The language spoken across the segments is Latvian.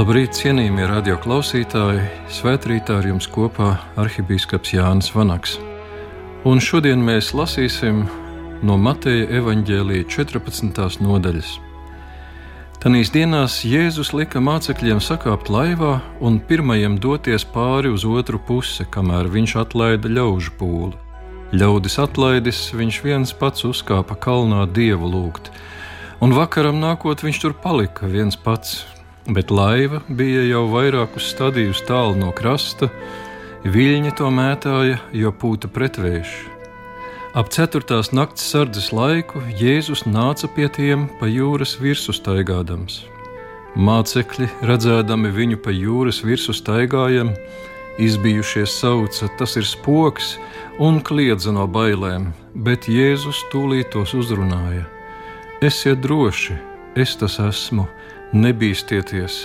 Labrīt, cienījamie radioklausītāji! Svētrītā ar jums kopā arhibīskaps Jānis Vanaks. Un šodien mēs lasīsim no Mateja evaņģēlīja 14. nodaļas. Tanīs dienās Jēzus lika mācekļiem sakāpt laivā un pirmajam doties pāri uz otru pusi, kamēr viņš atlaida ļaužu pūli. Ļaudis atlaidis, viņš viens pats uzkāpa kalnā dievu lūgt, un vakaram nākot viņš tur palika viens pats bet laiva bija jau vairākus stadijus tālu no krasta, viļņi to mētāja, jo pūta pretvējš. Ap ceturtās nakts sardzes laiku Jēzus nāca pie tiem pa jūras virsmu staigādams. Mācekļi, redzēdami viņu pa jūras virsmu staigājam, izbijušies sauca, tas ir spoks, un kliedza no bailēm, bet Jēzus tūlīt tos uzrunāja: Esiet droši, es tas esmu! Nebīsties.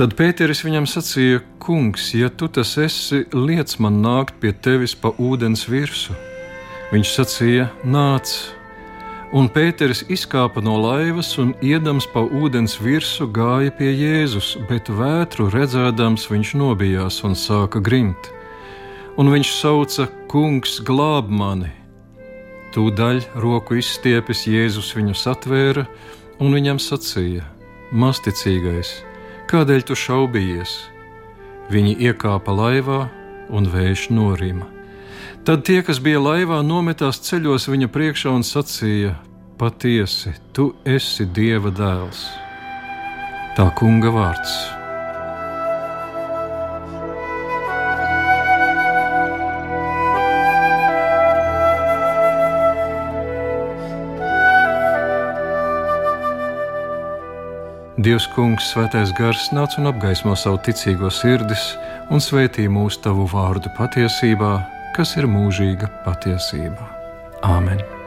Tad Pēteris viņam sacīja: Kungs, ja tu tas esi, liec man nākt pie tevis pa ūdens virsmu. Viņš sacīja: Nāc! Un Pēteris izkāpa no laivas un, iedams pa ūdens virsmu, gāja pie Jēzus, bet vētru redzēdams, viņš nobijās un sāka grimt. Un viņš sauca: Kungs, glāb mani! Tūdaļ roku izstiepis Jēzus viņu satvēra un viņam sacīja: Masticīgais, kādēļ tu šaubījies? Viņi iekāpa laivā un vējš norima. Tad tie, kas bija laivā, nometās ceļos viņa priekšā un sacīja: Patiesi, tu esi Dieva dēls. Tā kunga vārds. Dievs, Kungs, Svētais Gars nāc un apgaismo savu ticīgo sirdis un svētī mūsu tavu vārdu patiesībā, kas ir mūžīga patiesība. Āmen!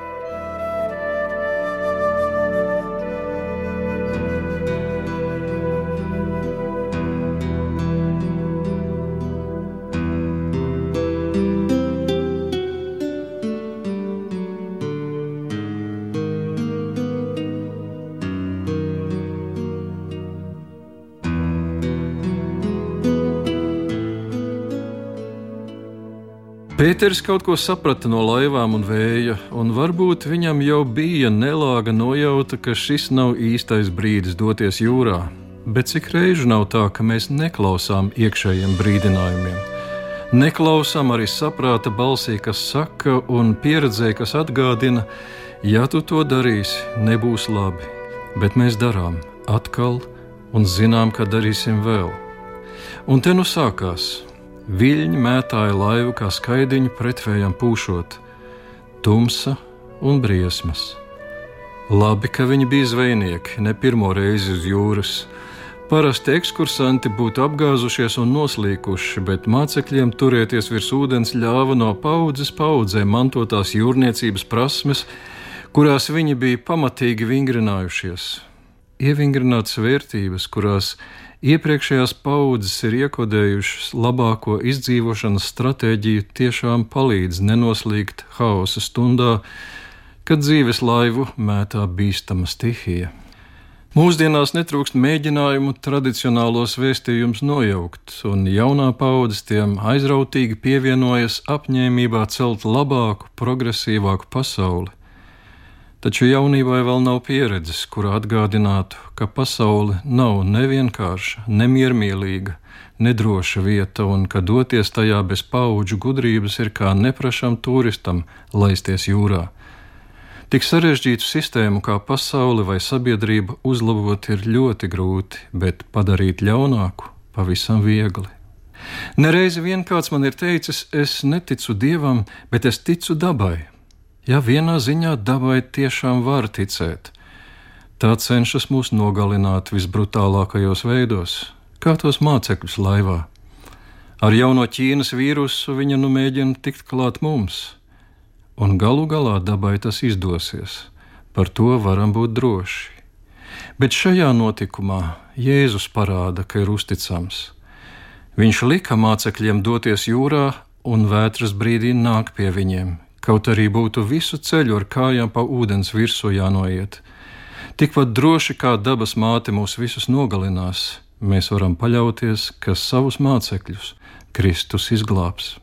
Pēters kaut ko saprata no laivām un vēja, un varbūt viņam jau bija nelāga nojauta, ka šis nav īstais brīdis doties jūrā. Bet cik reižu nav tā, ka mēs neklausām iekšējiem brīdinājumiem? Neklausām arī saprāta balsī, kas saka, un pieredzē, kas atgādina, ja tu to darīsi, nebūs labi. Bet mēs darām atkal un zinām, ka darīsim vēl. Un te nu sākās Viļņi mētāja laivu kā skaidiņu pretvējam pūšot, tumsa un briesmas. Labi, ka viņi bija zvejnieki, ne pirmo reizi uz jūras. Parasti ekskursanti būtu apgāzušies un noslīkuši, bet mācekļiem turēties virs ūdens ļāva no paudzes paudzē mantotās jūrniecības prasmes, kurās viņi bija pamatīgi vingrinājušies. Ievingrinātas vērtības, kurās Iepriekšējās paudzes ir iekodējušas labāko izdzīvošanas stratēģiju, tiešām palīdz nenoslīgt haosa stundā, kad dzīves laivu mētā bīstama stihija. Mūsdienās netrūkst mēģinājumu tradicionālos vēstījumus nojaukt, un jaunā paudze tiem aizrautīgi pievienojas apņēmībā celt labāku, progresīvāku pasauli. Taču jaunībai vēl nav pieredzes, kura atgādinātu, ka pasaule nav nevienkārša, nemiermīlīga, nedroša vieta, un ka doties tajā bez paudžu gudrības ir kā neprašam turistam laisties jūrā. Tik sarežģītu sistēmu kā pasaule vai sabiedrība uzlabot ir ļoti grūti, bet padarīt ļaunāku pavisam viegli. Nereizi vien kāds man ir teicis, es neticu dievam, bet es ticu dabai. Ja vienā ziņā dabai tiešām var ticēt, tā cenšas mūs nogalināt visbrutālākajos veidos, kā tos mācekļus laivā. Ar jauno Ķīnas vīrusu viņa nu mēģina tikt klāt mums, un galu galā dabai tas izdosies. Par to varam būt droši. Bet šajā notikumā Jēzus parāda, ka ir uzticams. Viņš lika mācekļiem doties jūrā, un vētras brīdī nāk pie viņiem, kaut arī būtu visu ceļu ar kājām pa ūdens virsmu jānoiet. Tikpat droši kā dabas māte mūs visus nogalinās, mēs varam paļauties, ka savus mācekļus Kristus izglābs.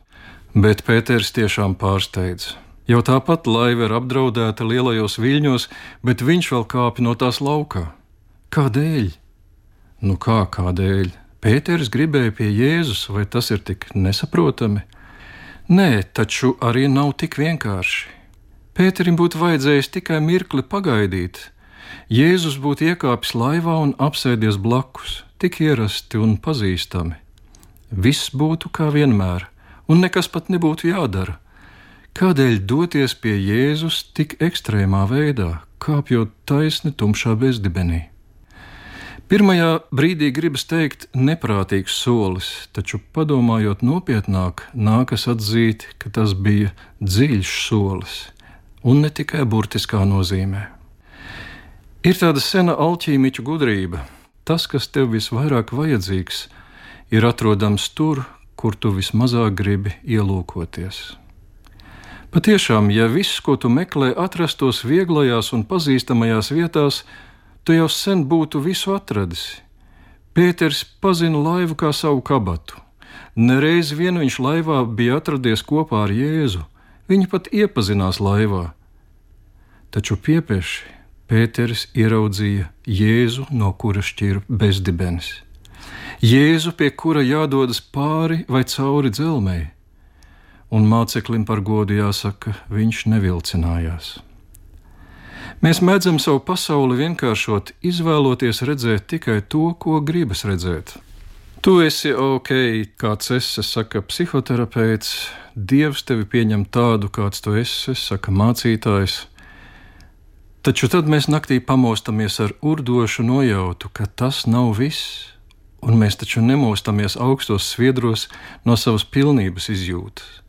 Bet Pēters tiešām pārsteidz. Jau tāpat laiva ir apdraudēta lielajos viļņos, bet viņš vēl kāpj no tās laukā. Kādēļ? Nu kā kādēļ? Pēters gribēja pie Jēzus, vai tas ir tik nesaprotami? Nē, taču arī nav tik vienkārši. Pēterim būtu vajadzējis tikai mirkli pagaidīt. Jēzus būtu iekāpis laivā un apsēdies blakus, tik ierasti un pazīstami. Viss būtu kā vienmēr, un nekas pat nebūtu jādara. Kādēļ doties pie Jēzus tik ekstrēmā veidā, kāpjot taisni tumšā bezdibenī? Pirmajā brīdī gribas teikt, neprātīgs solis, taču padomājot nopietnāk, nākas atzīt, ka tas bija dziļš solis, un ne tikai burtiskā nozīmē. Ir tāda sena alķīmiķu gudrība. Tas, kas tev visvairāk vajadzīgs, ir atrodams tur, kur tu vismazāk gribi ielūkoties. Patiešām, ja viss, ko tu meklē, atrastos vieglajās un pazīstamajās vietās, tu jau sen būtu visu atradis. Pēters pazina laivu kā savu kabatu. Nereiz vien viņš laivā bija atradies kopā ar Jēzu. Viņi pat iepazinās laivā. Taču piepieši Pēters ieraudzīja Jēzu, no kura šķir bezdibenis. Jēzu, pie kura jādodas pāri vai cauri dzelmei, un māceklim par godu jāsaka, viņš nevilcinājās. Mēs mēdzam savu pasauli vienkāršot, izvēloties redzēt tikai to, ko gribas redzēt. Tu esi ok, kāds esi, saka psihoterapeits, Dievs tevi pieņem tādu, kāds tu esi, saka mācītājs. Taču tad mēs naktī pamostamies ar urdošu nojautu, ka tas nav viss, un mēs taču nemostamies augstos sviedros no savas pilnības izjūtas.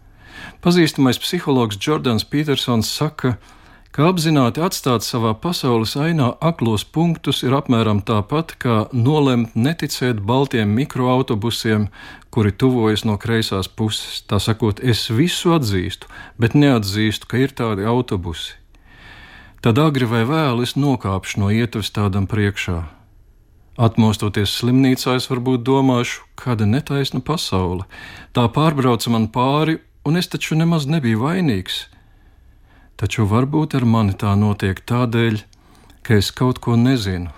Pazīstamais psihologs Jordans Petersons saka, ka ka apzināti atstāt savā pasaules ainā aklos punktus ir apmēram tāpat kā nolemt neticēt baltiem mikroautobusiem, kuri tuvojas no kreisās puses. Tā sakot, es visu atzīstu, bet neatzīstu, ka ir tādi autobusi. Tad agri vai vēlu es nokāpšu no ietves tādam priekšā. Atmostoties slimnīcā, es varbūt domāšu, kāda netaisna pasaule. Tā pārbrauca man pāri, un es taču nemaz nebiju vainīgs taču varbūt ar mani tā notiek tādēļ, ka es kaut ko nezinu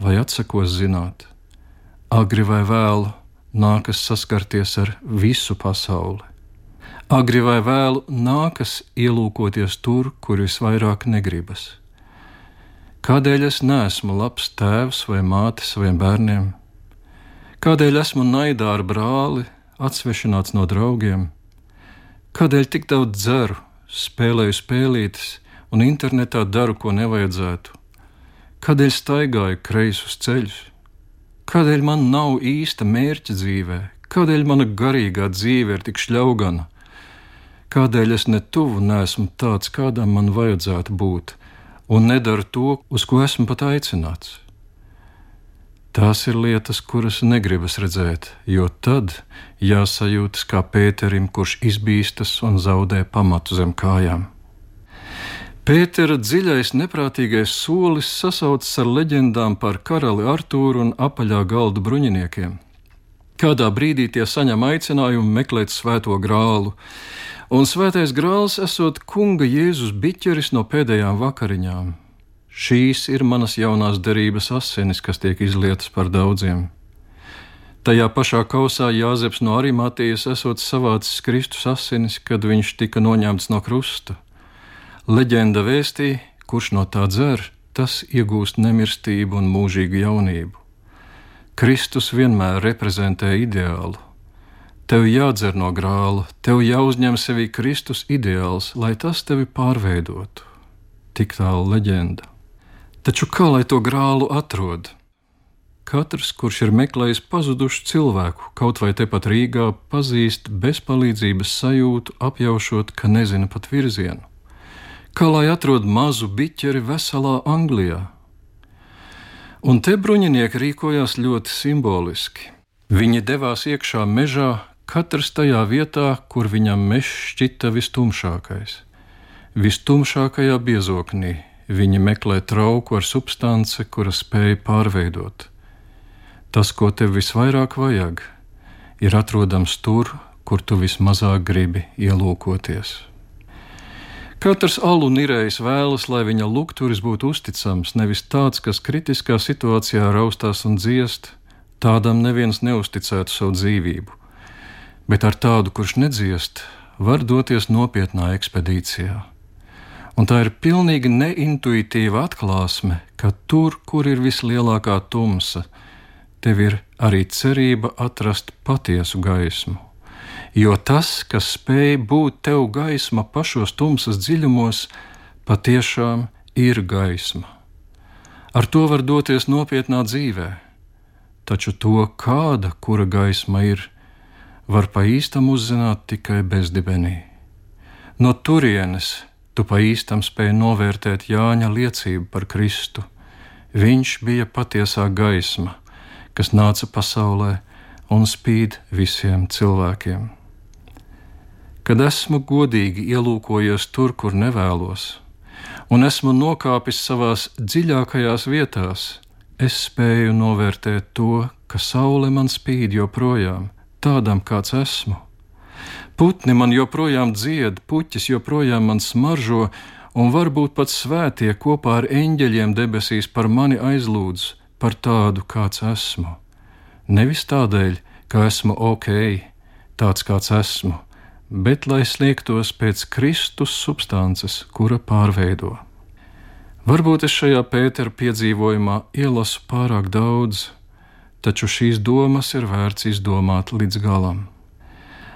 vai atsakos zināt. Agri vai vēlu nākas saskarties ar visu pasauli. Agri vai vēlu nākas ielūkoties tur, kur visvairāk negribas. Kādēļ es neesmu labs tēvs vai māte saviem bērniem? Kādēļ esmu naidā ar brāli, atsvešināts no draugiem? Kādēļ tik daudz dzeru, spēlēju spēlītes un internetā daru, ko nevajadzētu? Kādēļ staigāju kreisus ceļus? Kādēļ man nav īsta mērķa dzīvē? Kādēļ mana garīgā dzīve ir tik šļaugana? Kādēļ es ne tuvu nesmu tāds, kādam man vajadzētu būt, un nedaru to, uz ko esmu pat aicināts? Tās ir lietas, kuras negribas redzēt, jo tad jāsajūtas kā Pēterim, kurš izbīstas un zaudē pamatu zem kājām. Pētera dziļais, neprātīgais solis sasaucas ar leģendām par karali Artūru un apaļā galda bruņiniekiem. Kādā brīdī tie saņem aicinājumu meklēt svēto grālu, un svētais grāls esot kunga Jēzus biķeris no pēdējām vakariņām. Šīs ir manas jaunās derības asinis, kas tiek izlietas par daudziem. Tajā pašā kausā Jāzeps no Arimatijas esot savācis Kristus asinis, kad viņš tika noņemts no krusta. Leģenda vēstīja, kurš no tā dzer, tas iegūst nemirstību un mūžīgu jaunību. Kristus vienmēr reprezentē ideālu. Tev jādzer no grāla, tev jāuzņem sevī Kristus ideāls, lai tas tevi pārveidotu. Tik tālu leģenda. Taču kā lai to grālu atrod? Katrs, kurš ir meklējis pazudušu cilvēku, kaut vai tepat Rīgā, pazīst bezpalīdzības sajūtu, apjaušot, ka nezina pat virzienu. Kā lai atrod mazu biķeri veselā Anglijā? Un te bruņinieki rīkojās ļoti simboliski. Viņi devās iekšā mežā, katrs tajā vietā, kur viņam mežs šķita vistumšākais. Vistumšākajā biezoknī, Viņi meklē trauku ar substanci, kura spēj pārveidot. Tas, ko tev visvairāk vajag, ir atrodams tur, kur tu vismazāk gribi ielūkoties. Katrs alu nirējs vēlas, lai viņa lukturis būtu uzticams, nevis tāds, kas kritiskā situācijā raustās un dziest, tādam neviens neusticētu savu dzīvību. Bet ar tādu, kurš nedziest, var doties nopietnā ekspedīcijā. Un tā ir pilnīgi neintuitīva atklāsme, ka tur, kur ir vislielākā tumsa, tev ir arī cerība atrast patiesu gaismu. Jo tas, kas spēj būt tev gaisma pašos tumsas dziļumos, patiešām ir gaisma. Ar to var doties nopietnā dzīvē, taču to, kāda kura gaisma ir, var pa īstam uzzināt tikai bezdibenī. No turienes Tu pa īstam spēji novērtēt Jāņa liecību par Kristu. Viņš bija patiesā gaisma, kas nāca pasaulē un spīd visiem cilvēkiem. Kad esmu godīgi ielūkojies tur, kur nevēlos, un esmu nokāpis savās dziļākajās vietās, es spēju novērtēt to, ka saule man spīd joprojām, tādam kāds esmu Putni man joprojām dzied, puķis joprojām man smaržo, un varbūt pat svētie kopā ar eņģeļiem debesīs par mani aizlūdz par tādu, kāds esmu. Nevis tādēļ, ka esmu ok, tāds kāds esmu, bet lai sliektos pēc Kristus substances, kura pārveido. Varbūt es šajā Pētera piedzīvojumā ielasu pārāk daudz, taču šīs domas ir vērts izdomāt līdz galam.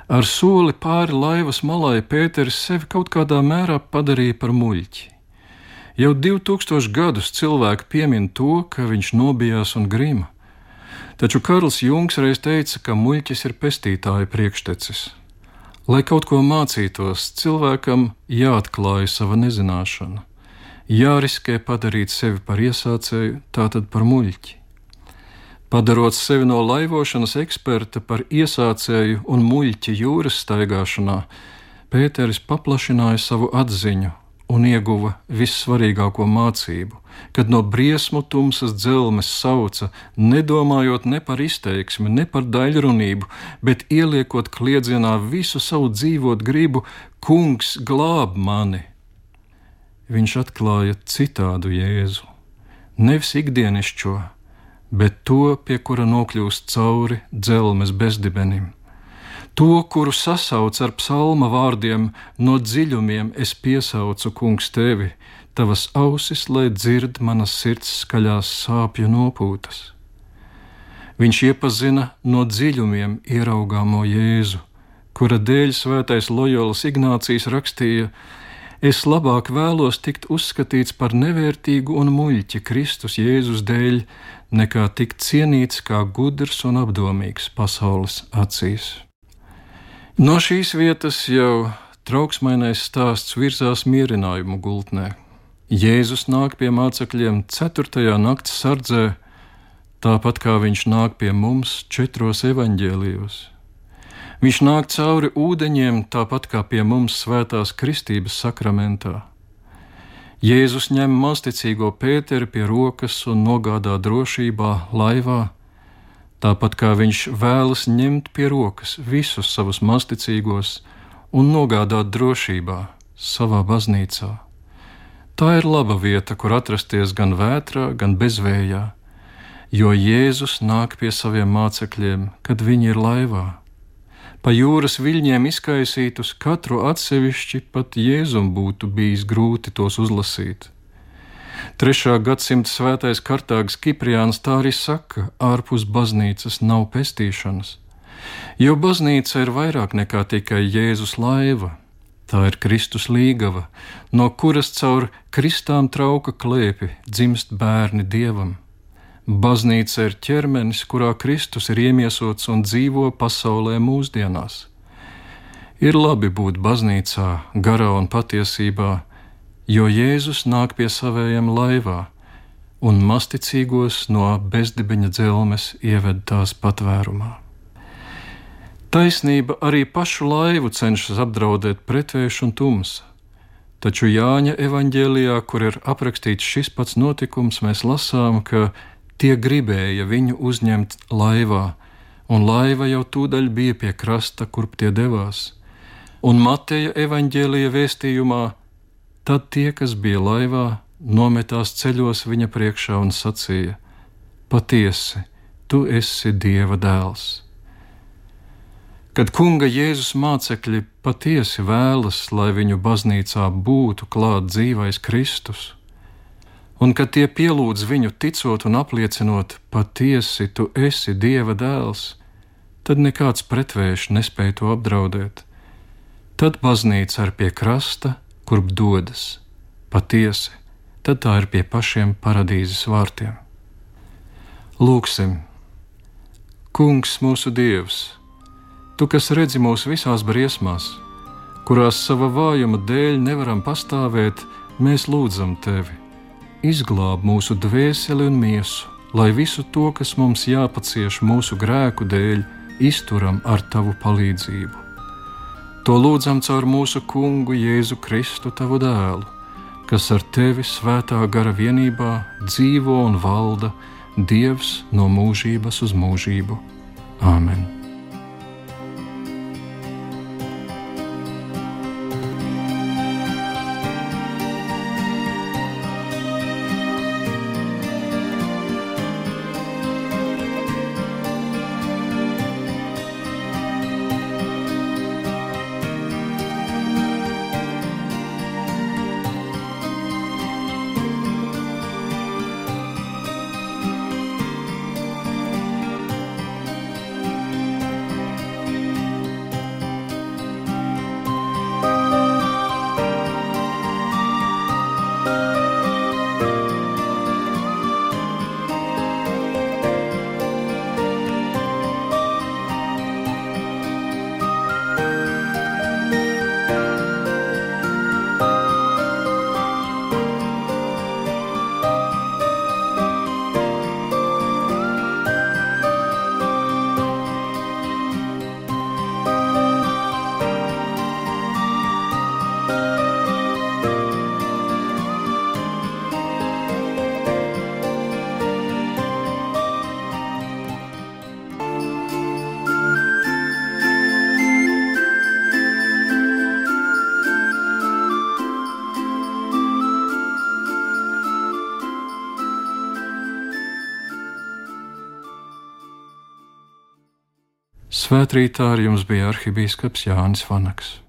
Ar soli pāri laivas malai Pēters sevi kaut kādā mērā padarīja par muļķi. Jau 2000 gadus cilvēki piemin to, ka viņš nobijās un grima. Taču Karls Junks reiz teica, ka muļķis ir pestītāja priekštecis. Lai kaut ko mācītos, cilvēkam jāatklāja sava nezināšana, jāriskē padarīt sevi par iesācēju, tātad par muļķi. Padarot sevi no laivošanas eksperta par iesācēju un muļķi jūras staigāšanā, Pēteris paplašināja savu atziņu un ieguva vissvarīgāko mācību, kad no briesmu tumsas dzelmes sauca, nedomājot ne par izteiksmi, ne par daļrunību, bet ieliekot kliedzienā visu savu dzīvot gribu, Kungs glāb mani! Viņš atklāja citādu jēzu, nevis ikdienišķo, bet to, pie kura nokļūst cauri dzelmes bezdibenim. To, kuru sasauc ar psalma vārdiem, no dziļumiem es piesaucu, kungs, tevi, tavas ausis, lai dzird manas sirds skaļās sāpju nopūtas. Viņš iepazina no dziļumiem ieraugāmo Jēzu, kura dēļ svētais Lojolas Ignācijas rakstīja: Es labāk vēlos tikt uzskatīts par nevērtīgu un muļķi Kristus Jēzus dēļ, nekā tikt cienīts kā gudrs un apdomīgs pasaules acīs. No šīs vietas jau trauksmainais stāsts virzās mierinājumu gultnē. Jēzus nāk pie mācekļiem 4. nakts sardzē, tāpat kā viņš nāk pie mums četros evaņģēlijos. Viņš nāk cauri ūdeņiem, tāpat kā pie mums svētās kristības sakramentā. Jēzus ņem masticīgo Pēteri pie rokas un nogādā drošībā laivā, tāpat kā viņš vēlas ņemt pie rokas visus savus masticīgos un nogādāt drošībā savā baznīcā. Tā ir laba vieta, kur atrasties gan vētrā, gan bezvējā, jo Jēzus nāk pie saviem mācekļiem, kad viņi ir laivā pa jūras viļņiem izkaisītus, katru atsevišķi pat Jēzum būtu bijis grūti tos uzlasīt. Trešā gadsimta svētais Kartāgas Kipriāns tā arī saka, ārpus baznīcas nav pestīšanas, jo baznīca ir vairāk nekā tikai Jēzus laiva. Tā ir Kristus līgava, no kuras caur kristām trauka klēpi dzimst bērni dievam. Baznīca ir ķermenis, kurā Kristus ir iemiesots un dzīvo pasaulē mūsdienās. Ir labi būt baznīcā, garā un patiesībā, jo Jēzus nāk pie savējiem laivā, un masticīgos no bezdibeņa dzelmes ieved tās patvērumā. Taisnība arī pašu laivu cenšas apdraudēt pretvērš un tumsa. Taču Jāņa evanģēlijā, kur ir aprakstīts šis pats notikums, mēs lasām, ka Tie gribēja viņu uzņemt laivā, un laiva jau tūdaļ bija pie krasta, kurp tie devās. Un Mateja evaņģēlīja vēstījumā, tad tie, kas bija laivā, nometās ceļos viņa priekšā un sacīja: Patiesi, tu esi Dieva dēls! Kad kunga Jēzus mācekļi patiesi vēlas, lai viņu baznīcā būtu klāt dzīvais Kristus, un kad tie pielūdz viņu ticot un apliecinot, patiesi tu esi Dieva dēls, tad nekāds pretvējš nespēja to apdraudēt. Tad baznīca ir pie krasta, kurp dodas. Patiesi, tad tā ir pie pašiem paradīzes vārtiem. Lūksim, Kungs, mūsu Dievs! Tu, kas redzi mūs visās briesmās, kurās sava vājuma dēļ nevaram pastāvēt, mēs lūdzam tevi. Izglāb mūsu dvēseli un miesu, lai visu to, kas mums jāpacieš mūsu grēku dēļ, izturam ar tavu palīdzību. To lūdzam caur mūsu kungu Jēzu Kristu, tavu dēlu, kas ar tevi svētā gara vienībā dzīvo un valda Dievs no mūžības uz mūžību. Āmen! Svētrītā ar jums bija arhibīskaps Jānis Vanaks.